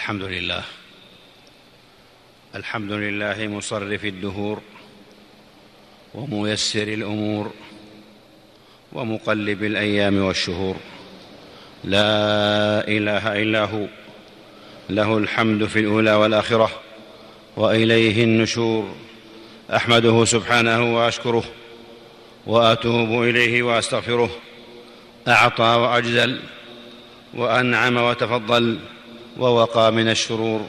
الحمد لله. الحمد لله مصرف الدهور وميسر الأمور ومقلب الأيام والشهور. لا إله إلا هو. له الحمد في الأولى والآخرة وإليه النشور. أحمده سبحانه وأشكره وأتوب إليه وأستغفره. أعطى وأجزل وأنعم وتفضل. ووقى من الشرور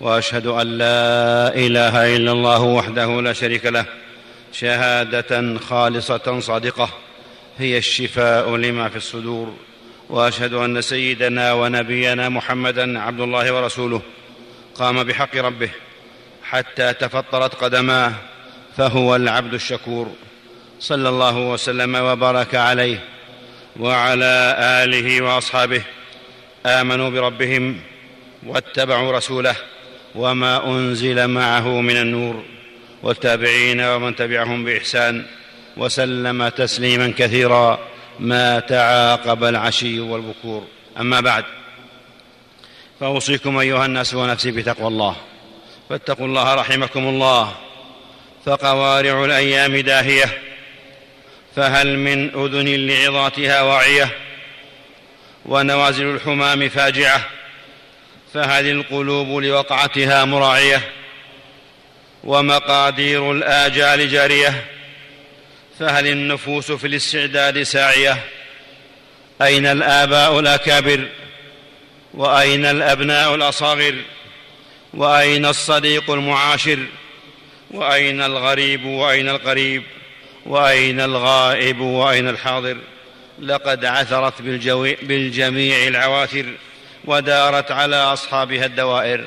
وأشهد أن لا إله إلا الله وحده لا شريك له شهادة خالصة صادقة هي الشفاء لما في الصدور وأشهد أن سيدنا ونبينا محمدا عبد الله ورسوله قام بحق ربه حتى تفطرت قدماه فهو العبد الشكور صلى الله وسلم وبارك عليه وعلى آله وأصحابه آمنوا بربهم واتبعوا رسوله وما أنزل معه من النور والتابعين ومن تبعهم بإحسان وسلم تسليما كثيرا ما تعاقب العشي والبكور. أما بعد فأوصيكم أيها الناس ونفسي بتقوى الله. فاتقوا الله رحمكم الله. فقوارع الأيام داهية. فهل من أذن لعظاتها واعية؟ ونوازل الحمام فاجعة. فهل القلوب لوقعتها مراعية ومقادير الآجال جارية فهل النفوس في الاستعداد ساعية أين الآباء الأكابر وأين الأبناء الأصاغر وأين الصديق المعاشر وأين الغريب وأين القريب وأين الغائب وأين الحاضر لقد عثرت بالجميع العواثر ودارت على أصحابها الدوائر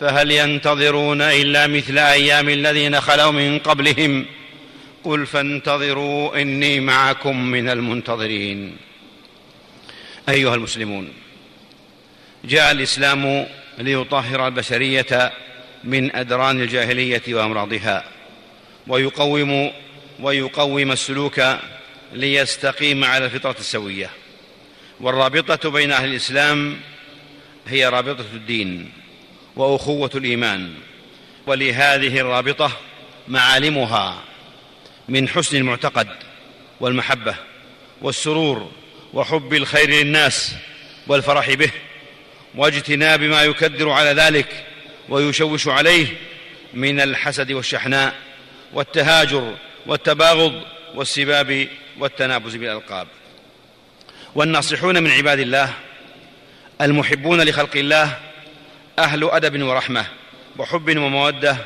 فهل ينتظرون إلا مثل أيام الذين خلوا من قبلهم؟ قل فانتظروا إني معكم من المنتظرين. أيها المسلمون جاء الإسلام ليطهر البشرية من أدران الجاهلية وأمراضها ويقوم ويقوم السلوك ليستقيم على الفطرة السوية. والرابطة بين أهل الإسلام هي رابطة الدين وأخوة الإيمان ولهذه الرابطة معالمها من حسن المعتقد والمحبة والسرور وحب الخير للناس والفرح به واجتناب ما يكدر على ذلك ويشوش عليه من الحسد والشحناء والتهاجر والتباغض والسباب والتنابز بالألقاب. والناصحون من عباد الله المحبون لخلق الله أهل أدب ورحمة وحب ومودة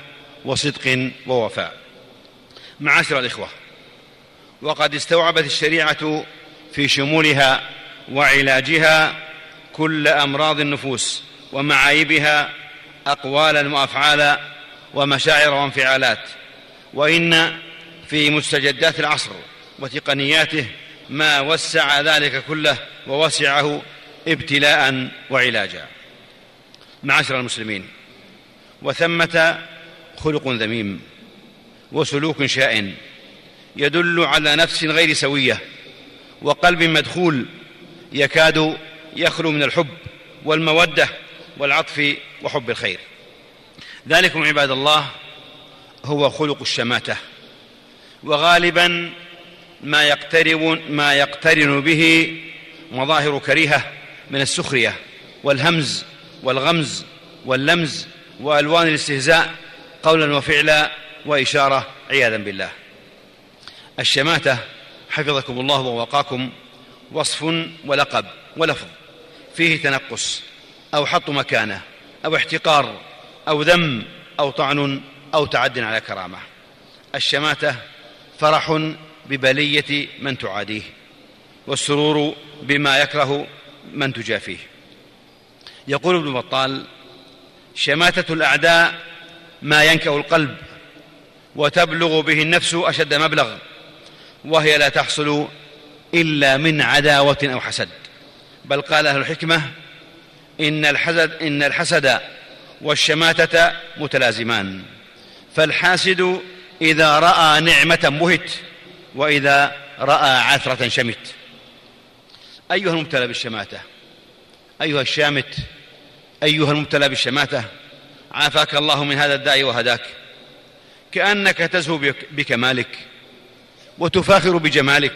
وصدق ووفاء. معاشر الإخوة وقد استوعبت الشريعة في شمولها وعلاجها كل أمراض النفوس ومعايبها أقوالا وأفعالا ومشاعر وانفعالات. وإن في مستجدات العصر وتقنياته ما وسع ذلك كله ووسعه ابتلاء وعلاجا. معاشر المسلمين وثمة خلق ذميم وسلوك شائن يدل على نفس غير سوية وقلب مدخول يكاد يخلو من الحب والمودة والعطف وحب الخير. ذلكم عباد الله هو خلق الشماتة وغالبا ما يقترب ما يقترن به مظاهر كريهة من السخرية والهمز والغمز واللمز وألوان الاستهزاء قولا وفعلا وإشارة عياذا بالله. الشماتة حفظكم الله ووقاكم وصف ولقب ولفظ فيه تنقص أو حط مكانة أو احتقار أو ذم أو طعن أو تعد على كرامة. الشماتة فرح ببلية من تعاديه والسرور بما يكره من تجافيه. يقول ابن بطال شماتة الأعداء ما ينكأ القلب وتبلغ به النفس أشد مبلغ وهي لا تحصل إلا من عداوة أو حسد. بل قال أهل الحكمة إن الحسد إن الحسد والشماتة متلازمان. فالحاسد إذا رأى نعمة بهت وإذا رأى عثرة شمت. أيها المبتلى بالشماتة. أيها الشامت أيها المبتلى بالشماتة. عافاك الله من هذا الداء وهداك. كأنك تزهو بكمالك وتفاخر بجمالك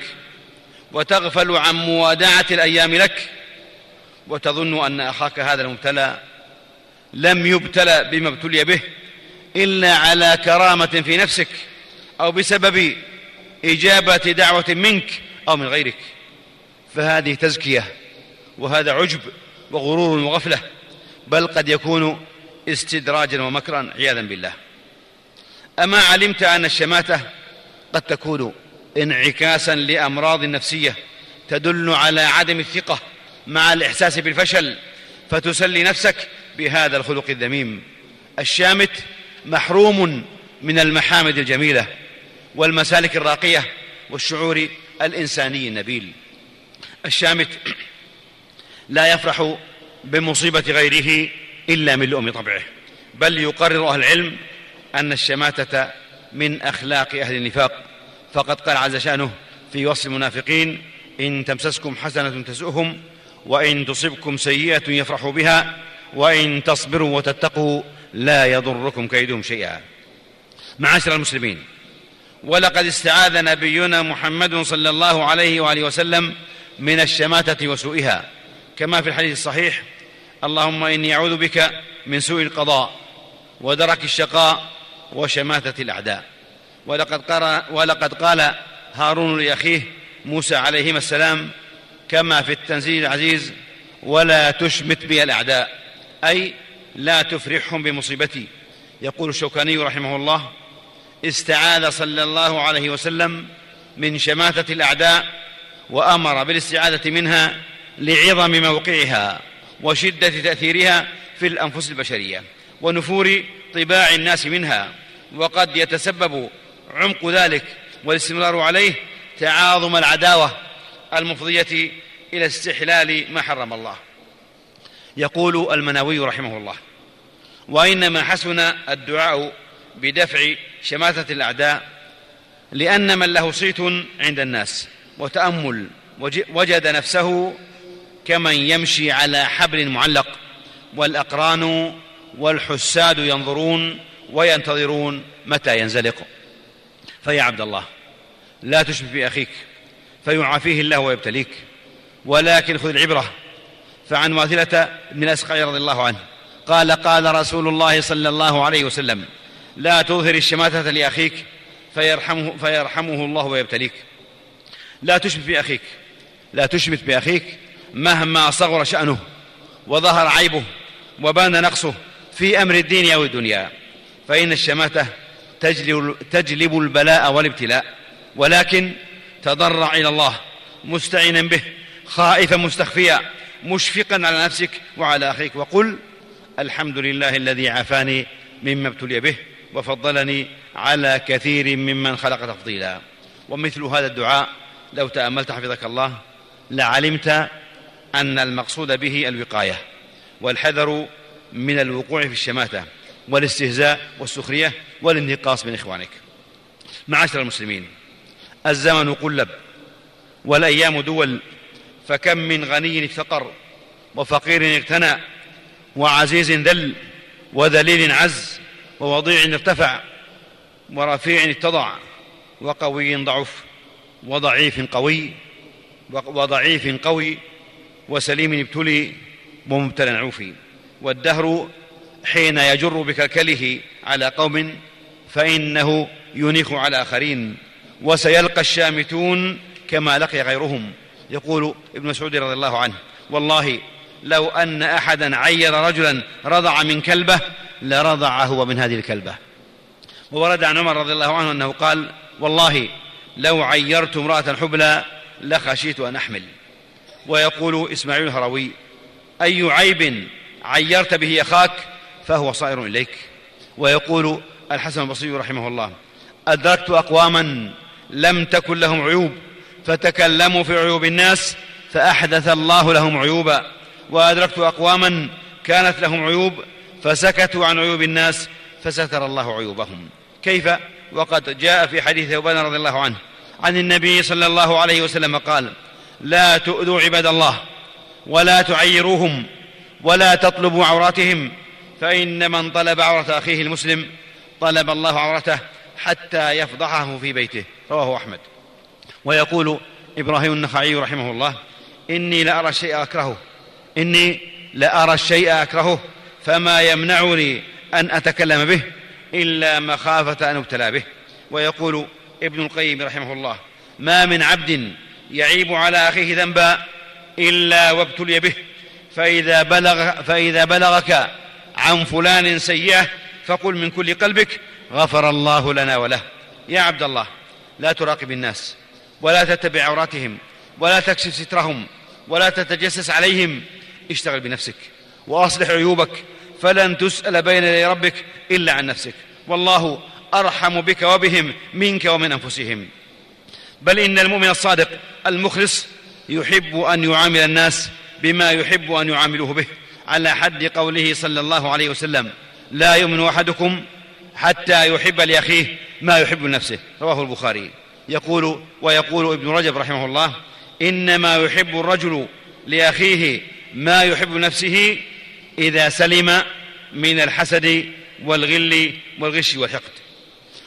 وتغفل عن موادعه الأيام لك وتظن أن أخاك هذا المبتلى لم يبتلى بما ابتلي به إلا على كرامة في نفسك أو بسبب إجابة دعوة منك أو من غيرك. فهذه تزكية وهذا عجب وغرور وغفلة بل قد يكون استدراجا ومكرا عياذا بالله. أما علمت أن الشماتة قد تكون انعكاسا لأمراض نفسية تدل على عدم الثقة مع الإحساس بالفشل فتسلي نفسك بهذا الخلق الذميم. الشامت محروم من المحامد الجميلة والمسالك الراقية والشعور الإنساني النبيل. الشامت لا يفرح بمصيبة غيره إلا من لؤم طبعه بل يقرر أهل العلم أن الشماتة من أخلاق أهل النفاق. فقد قال عز شأنه في وصف المنافقين إن تمسسكم حسنة تسؤهم وإن تصبكم سيئة يفرحوا بها وإن تصبروا وتتقوا لا يضركم كيدهم شيئا. معاشر المسلمين ولقد استعاذ نبينا محمد صلى الله عليه وآله وسلم من الشماتة وسوءها كما في الحديث الصحيح اللهم إني أعوذ بك من سوء القضاء ودرك الشقاء وشماتة الأعداء. ولقد, ولقد قال هارون لأخيه موسى عليهما السلام كما في التنزيل العزيز ولا تشمت بي الأعداء أي لا تفرحهم بمصيبتي. يقول الشوكاني رحمه الله استعاذ صلى الله عليه وسلم من شماتة الأعداء وأمر بالاستعاذة منها لعظم موقعها وشدة تأثيرها في الأنفس البشرية ونفور طباع الناس منها. وقد يتسبب عمق ذلك والاستمرار عليه تعاظم العداوة المفضية إلى استحلال ما حرم الله. يقول المناوي رحمه الله وإنما حسن الدعاء بدفع شماتة الأعداء لأن من له صيت عند الناس. وتأمل وجد نفسه كمن يمشي على حبل معلق والأقران والحساد ينظرون وينتظرون متى ينزلق. فيا عبد الله لا تشبه باخيك فيعافيه الله ويبتليك. ولكن خذ العبرة فعن واثلة بن الأسقع رضي الله عنه قال قال رسول الله صلى الله عليه وسلم لا تظهر الشماتة لأخيك فيرحمه, فيرحمه الله ويبتليك. لا تشمت بأخيك لا تشمت بأخيك مهما صغر شأنه وظهر عيبه وبان نقصه في أمر الدين أو الدنيا. فإن الشماتة تجلب البلاء والابتلاء ولكن تضرع إلى الله مستعينا به خائفا مستخفيا مشفقا على نفسك وعلى أخيك. وقل الحمد لله الذي عافاني مما ابتلي به وفضلني على كثير ممن خلق تفضيلا. ومثل هذا الدعاء لو تأملت حفظك الله لعلمت أن المقصود به الوقاية والحذر من الوقوع في الشماتة والاستهزاء والسخرية والانتقاص من إخوانك. معاشر المسلمين الزمن قلب والأيام دول فكم من غني افتقر وفقير اغتنى وعزيز ذل وذليل عز ووضيع ارتفع ورفيع اتضع وقوي ضعف. وضعيف قوي وضعيف قوي وسليم ابتلي ومبتلى عوفي. والدهر حين يجر بكلكله على قوم فإنه ينيخ على آخرين. وسيلقى الشامتون كما لقي غيرهم. يقول ابن مسعود رضي الله عنه والله لو أن أحدا عير رجلا رضع من كلبه لرضع هو من هذه الكلبة. وورد عن عمر رضي الله عنه أنه قال والله لو عيرت امرأة حبلى لخشيت أن أحمل. ويقول إسماعيل الهروي أي عيب عيرت به أخاك فهو صائر إليك. ويقول الحسن البصري رحمه الله أدركت أقواما لم تكن لهم عيوب فتكلموا في عيوب الناس فأحدث الله لهم عيوبا. وأدركت أقواما كانت لهم عيوب فسكتوا عن عيوب الناس فستر الله عيوبهم. كيف؟ وقد جاء في حديث ثوبان رضي الله عنه عن النبي صلى الله عليه وسلم قال لا تؤذوا عباد الله ولا تعيروهم ولا تطلبوا عوراتهم فإن من طلب عورة أخيه المسلم طلب الله عورته حتى يفضحه في بيته. رواه أحمد. ويقول إبراهيم النخعي رحمه الله إني لأرى الشيء أكرهه إني لأرى الشيء أكرهه فما يمنعني أن أتكلم به إلا مخافة أن أبتلى به. ويقول ابن القيم رحمه الله ما من عبد يعيب على أخيه ذنبا إلا وابتلي به. فإذا, بلغ فإذا بلغك عن فلان سيئة فقل من كل قلبك غفر الله لنا وله. يا عبد الله لا تراقب الناس ولا تتبع عوراتهم ولا تكشف سترهم ولا تتجسس عليهم. اشتغل بنفسك وأصلح عيوبك فلن تسأل بين يدي ربك إلا عن نفسك. والله أرحم بك وبهم منك ومن أنفسهم. بل إن المؤمن الصادق المخلص يحب أن يعامل الناس بما يحب أن يعاملوه به. على حد قوله صلى الله عليه وسلم لا يؤمن أحدكم حتى يحب لأخيه ما يحب لنفسه. رواه البخاري. يقول ويقول ابن رجب رحمه الله إنما يحب الرجل لأخيه ما يحب نفسه إذا سلم من الحسد والغل والغش والحقد.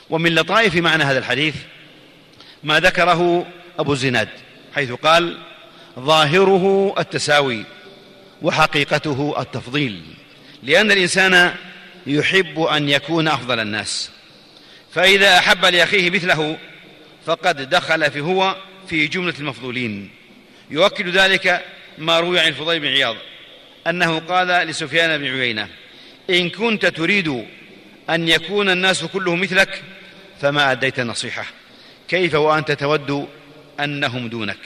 ومن لطائف معنى هذا الحديث ما ذكره أبو الزناد حيث قال ظاهره التساوي وحقيقته التفضيل لأن الإنسان يحب أن يكون أفضل الناس. فإذا أحب لأخيه مثله فقد دخل في هو في جملة المفضولين. يؤكد ذلك ما روي عن الفضيل بن عياض. أنه قال لسفيان بن عيينة إن كنت تريد أن يكون الناس كلهم مثلك فما أديت النصيحة. كيف وأنت تود أنهم دونك؟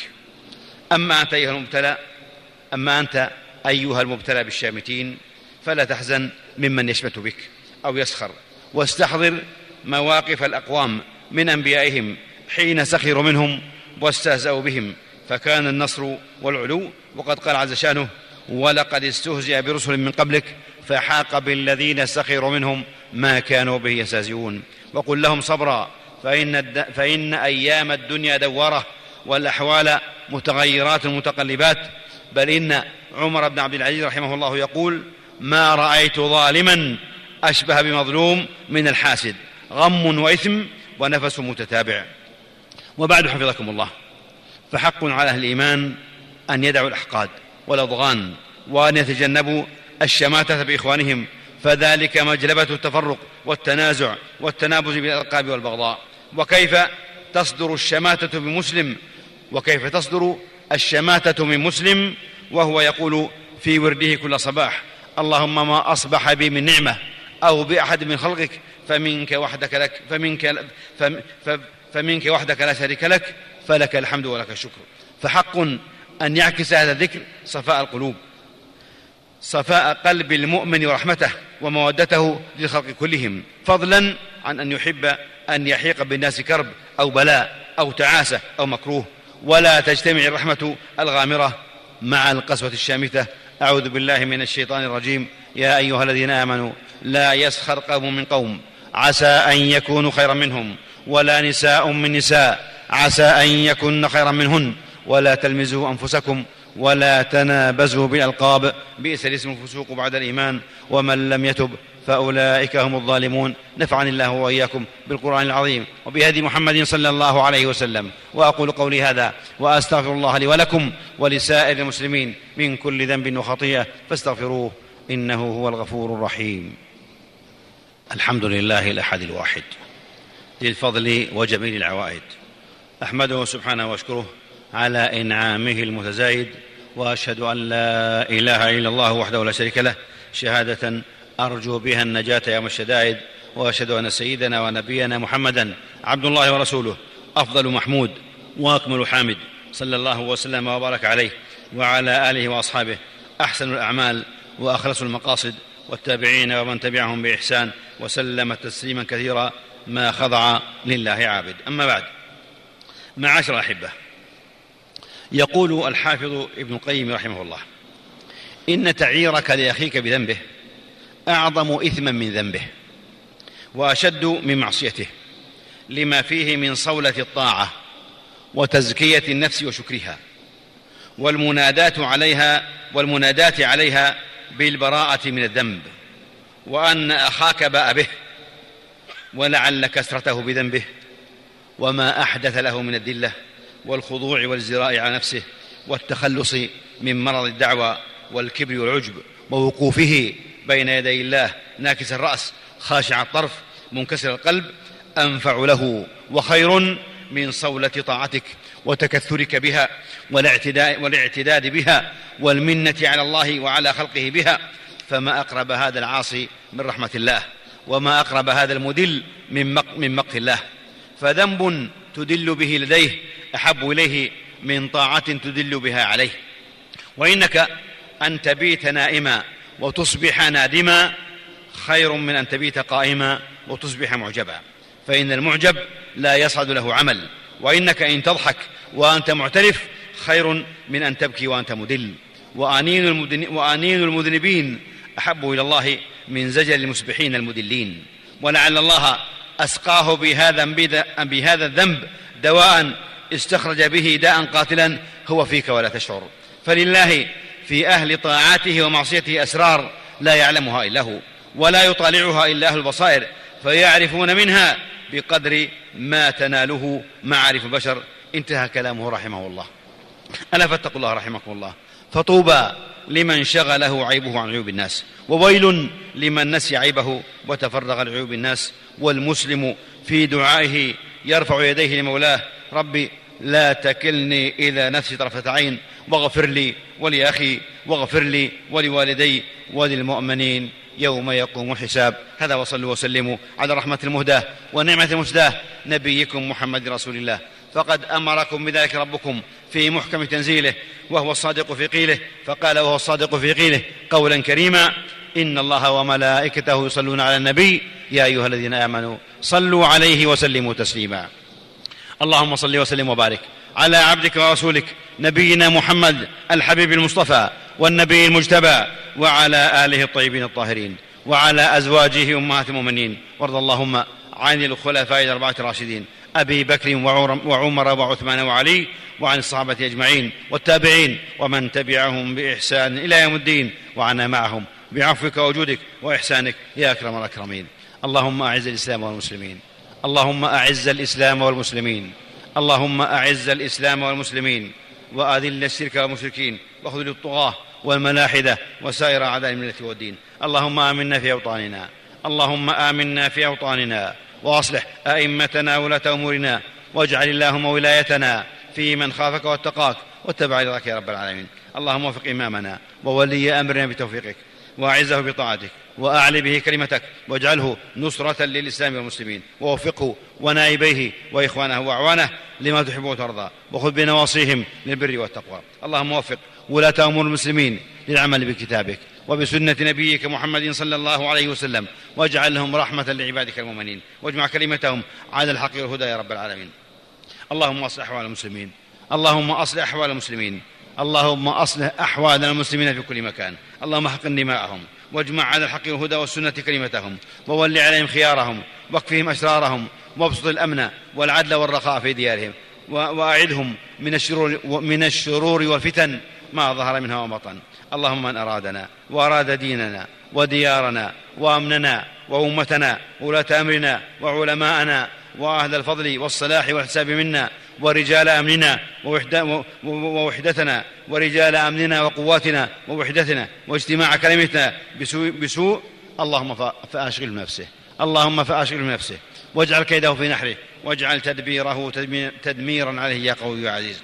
أما أنت أيها المبتلى أما أنت أيها المبتلى بالشامتين فلا تحزن ممن يشمت بك أو يسخر. واستحضر مواقف الأقوام من أنبيائهم حين سخروا منهم واستهزأوا بهم فكان النصر والعلو وقد قال عز شأنه ولقد استهزئ برسل من قبلك فحاق بالذين سخروا منهم ما كانوا به يستهزئون. وقل لهم صبرا فإن, الد... فإن أيام الدنيا دوارة والأحوال متغيرات متقلبات. بل إن عمر بن عبد العزيز رحمه الله يقول ما رأيت ظالما أشبه بمظلوم من الحاسد غم وإثم ونفس متتابع. وبعد حفظكم الله فحق على أهل الإيمان أن يدعوا الأحقاد. والأضغان وأن يتجنبوا الشماتة بإخوانهم فذلك مجلبة التفرق والتنازع والتنابز بالألقاب والبغضاء. وكيف تصدر الشماتة بمسلم؟ وكيف تصدر الشماتة من مسلم وهو يقول في ورده كل صباح اللهم ما أصبح بي من نعمة أو بأحد من خلقك فمنك وحدك لك فمنك فمنك وحدك لا شريك لك فلك الحمد ولك الشكر. فحق أن يعكس هذا الذكر صفاء القلوب صفاء قلب المؤمن ورحمته ومودته للخلق كلهم فضلا عن أن يحب أن يحيق بالناس كرب أو بلاء أو تعاسة أو مكروه. ولا تجتمع الرحمة الغامرة مع القسوة الشامتة. أعوذ بالله من الشيطان الرجيم. يا أيها الذين آمنوا لا يسخر قوم من قوم. عسى أن يكونوا خيرا منهم. ولا نساء من نساء. عسى أن يكن خيرا منهن. ولا تلمزوا أنفسكم ولا تنابزوا بالألقاب. بئس الاسم الفسوق بعد الإيمان. ومن لم يتب فأولئك هم الظالمون. نفعني الله وإياكم بالقرآن العظيم وبهدي محمد صلى الله عليه وسلم. وأقول قولي هذا وأستغفر الله لي ولكم ولسائر المسلمين من كل ذنب وخطيئة. فاستغفروه إنه هو الغفور الرحيم. الحمد لله الأحد الواحد. للفضل وجميل العوائد. أحمده سبحانه وأشكره على إنعامه المتزايد وأشهد أن لا إله إلا الله وحده لا شريك له شهادة أرجو بها النجاة يوم الشدائد وأشهد أن سيدنا ونبينا محمدا عبد الله ورسوله أفضل محمود وأكمل حامد صلى الله وسلم وبارك عليه وعلى آله وأصحابه أحسن الأعمال وأخلص المقاصد والتابعين ومن تبعهم بإحسان وسلم تسليما كثيرا ما خضع لله عابد. أما بعد معاشر الأحبة يقول الحافظ ابن القيم رحمه الله إن تعييرك لأخيك بذنبه أعظم إثما من ذنبه وأشد من معصيته لما فيه من صولة الطاعة وتزكية النفس وشكرها والمنادات عليها والمنادات عليها بالبراءة من الذنب وأن أخاك باء به ولعل كسرته بذنبه وما أحدث له من الذلة والخضوع والزراء على نفسه والتخلص من مرض الدعوى والكبر والعجب ووقوفه بين يدي الله ناكس الرأس خاشع الطرف منكسر القلب أنفع له وخير من صولة طاعتك وتكثرك بها والاعتداء والاعتداد بها والمنة على الله وعلى خلقه بها. فما أقرب هذا العاصي من رحمة الله وما أقرب هذا المدل من من مقت الله. فذنب تدل به لديه أحب إليه من طاعة تدل بها عليه. وإنك أن تبيت نائما وتصبح نادما خير من أن تبيت قائما وتصبح معجبا. فإن المعجب لا يصعد له عمل. وإنك إن تضحك وأنت معترف خير من أن تبكي وأنت مدل. وآنين, وآنين المذنبين أحب إلى الله من زجل المسبحين المدلين. ولعل الله أسقاه بهذا, بهذا الذنب دواء استخرج به داء قاتلا هو فيك ولا تشعر. فلله في أهل طاعاته ومعصيته أسرار لا يعلمها إلا هو ولا يطالعها إلا أهل البصائر فيعرفون منها بقدر ما تناله معارف البشر. انتهى كلامه رحمه الله. ألا فاتقوا الله رحمكم الله. فطوبى لمن شغله عيبه عن عيوب الناس وويل لمن نسي عيبه وتفرغ لعيوب الناس والمسلم في دعائه يرفع يديه لمولاه ربي لا تكلني إلى نفسي طرفة عين. واغفر لي ولأخي واغفر لي ولوالدي وللمؤمنين. يوم يقوم الحساب. هذا وصلوا وسلموا على رحمة المهداة ونعمة المسداة نبيكم محمد رسول الله. فقد أمركم بذلك ربكم في محكم تنزيله وهو الصادق في قيله. فقال وهو الصادق في قيله قولا كريما إن الله وملائكته يصلون على النبي. يا أيها الذين آمنوا صلوا عليه وسلموا تسليما. اللهم صل وسلم وبارك على عبدك ورسولك نبينا محمد الحبيب المصطفى والنبي المجتبى وعلى آله الطيبين الطاهرين وعلى أزواجه أمهات المؤمنين. وارض اللهم عن الخلفاء الأربعة الراشدين أبي بكر وعمر وعثمان وعلي وعن الصحابة أجمعين والتابعين ومن تبعهم بإحسان إلى يوم الدين. وعنا معهم بعفوك وجودك وإحسانك يا أكرم الأكرمين. اللهم أعز الإسلام والمسلمين. اللهم أعز الإسلام والمسلمين. اللهم أعز الإسلام والمسلمين. وأذل الشرك والمشركين. وأخذل الطغاة والملاحدة وسائر أعداء الملة والدين. اللهم آمنا في أوطاننا. اللهم آمنا في أوطاننا. وأصلح أئمتنا ولاة أمورنا. واجعل اللهم ولايتنا في من خافك واتقاك. واتبع رضاك يا رب العالمين. اللهم وفق إمامنا. وولي أمرنا بتوفيقك. وأعزه بطاعتك. واعل به كلمتك واجعله نصرة للإسلام والمسلمين ووفقه ونائبيه وإخوانه وأعوانه لما تحب وترضى وخذ بنواصيهم للبر والتقوى. اللهم وفق ولاة أمور المسلمين للعمل بكتابك وبسنة نبيك محمد صلى الله عليه وسلم واجعلهم رحمة لعبادك المؤمنين واجمع كلمتهم على الحق والهدى يا رب العالمين. اللهم أصلح أحوال المسلمين. اللهم أصلح أحوال المسلمين. اللهم أصلح أحوال المسلمين في كل مكان. اللهم حقن دماءهم. واجمع على الحق والهدى والسنة كلمتهم وول عليهم خيارهم واكفهم اشرارهم وابسط الأمن والعدل والرخاء في ديارهم واعذهم من الشرور من الشرور والفتن ما ظهر منها وبطن اللهم من أرادنا وأراد ديننا وديارنا وأمننا وأمتنا وولاة أمرنا وعلماءنا وأهل الفضل والصلاح والحساب منا ورجال أمننا ووحدتنا ورجال أمننا وقواتنا ووحدتنا واجتماع كلمتنا بسوء, بسوء اللهم فأشغل نفسه اللهم فأشغل نفسه واجعل كيده في نحره واجعل تدبيره تدميرا عليه يا قوي يا عزيز.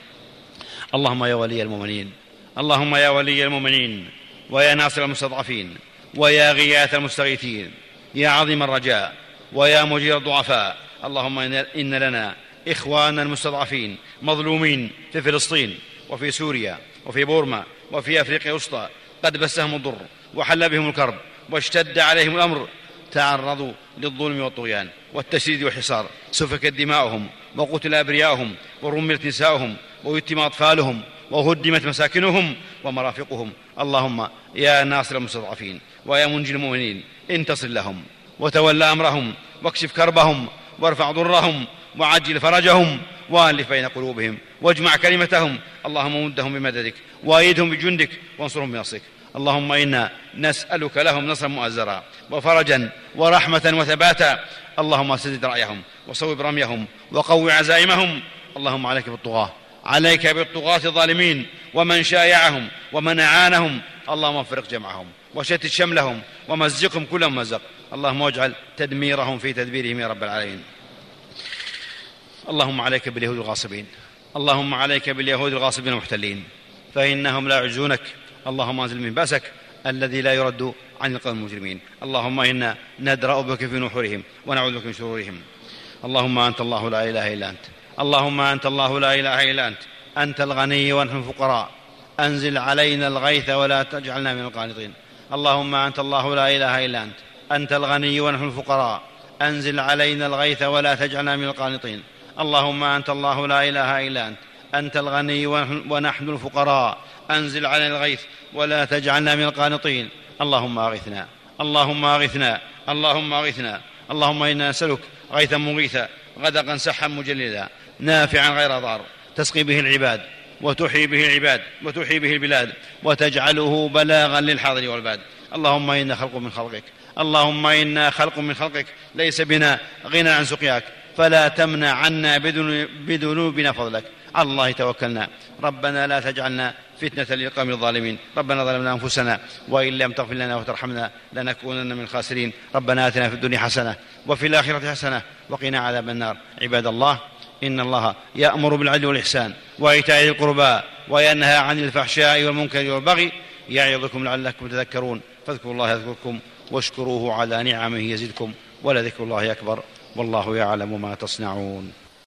اللهم يا ولي المؤمنين اللهم يا ولي المؤمنين ويا ناصر المستضعفين ويا غياث المستغيثين يا عظيم الرجاء ويا مجير الضعفاء. اللهم إن لنا إخواننا المستضعفين مظلومين في فلسطين وفي سوريا وفي بورما وفي أفريقيا الوسطى قد بسهم الضر وحل بهم الكرب واشتد عليهم الأمر. تعرضوا للظلم والطغيان والتشديد والحصار. سفكت دماؤهم وقتل أبرياؤهم ورملت نساؤهم ويتم أطفالهم وهدمت مساكنهم ومرافقهم. اللهم يا ناصر المستضعفين ويا منجي المؤمنين انتصر لهم وتولى أمرهم واكشف كربهم وارفع ضرهم وعجل فرجهم والف بين قلوبهم واجمع كلمتهم. اللهم مدهم بمددك وايدهم بجندك وانصرهم بنصرك. اللهم إنا نسألك لهم نصرا مؤزرا وفرجا ورحمة وثباتا. اللهم سدد رأيهم وصوب رميهم وقو عزائمهم. اللهم عليك بالطغاة عليك بالطغاة الظالمين. ومن شايعهم ومن أعانهم. اللهم فرق جمعهم وشتت شملهم ومزقهم كل مزق. اللهم واجعل تدميرهم في تدبيرهم يا رب العالمين. اللهم عليك باليهود الغاصبين. اللهم عليك باليهود الغاصبين المحتلين. فإنهم لا يعجزونك. اللهم أنزل من بأسك الذي لا يرد عن القوم المجرمين. اللهم إنا ندرأ بك في نحورهم ونعوذ بك من شرورهم. اللهم أنت الله لا إله إلا أنت. اللهم أنت الله لا إله إلا أنت. أنت الغني ونحن الفقراء. أنزل علينا الغيث ولا تجعلنا من القانطين. اللهم أنت الله لا إله إلا أنت. أنت الغني ونحن الفقراء. أنزل علينا الغيث ولا تجعلنا من القانطين. اللهم أنت الله لا إله إلا أنت. أنت الغني ونحن الفقراء. أنزل علينا الغيث ولا تجعلنا من القانطين. اللهم أغثنا. اللهم أغثنا. اللهم أغثنا. اللهم إنا نسألك غيثا مغيثا غدقا سحا مجللا نافعا غير ضار. تسقي به العباد وتحيي به العباد وتحيي به البلاد وتجعله بلاغا للحاضر والباد. اللهم إنا خلق من خلقك. اللهم إنا خلق من خلقك. ليس بنا غنى عن سقياك. فلا تمنع عنا بذنوبنا فضلك. على الله توكلنا. ربنا لا تجعلنا فتنة للقوم الظالمين. ربنا ظلمنا أنفسنا وإن لم تغفر لنا وترحمنا لنكونن من الخاسرين. ربنا آتنا في الدنيا حسنة وفي الآخرة حسنة وقنا عذاب النار. عباد الله إن الله يأمر بالعدل والإحسان وإيتاء ذي القربى وينهى عن الفحشاء والمنكر والبغي يعظكم لعلكم تذكرون. فاذكروا الله يذكركم واشكروه على نعمه يزدكم ولذكر الله أكبر. والله يعلم ما تصنعون.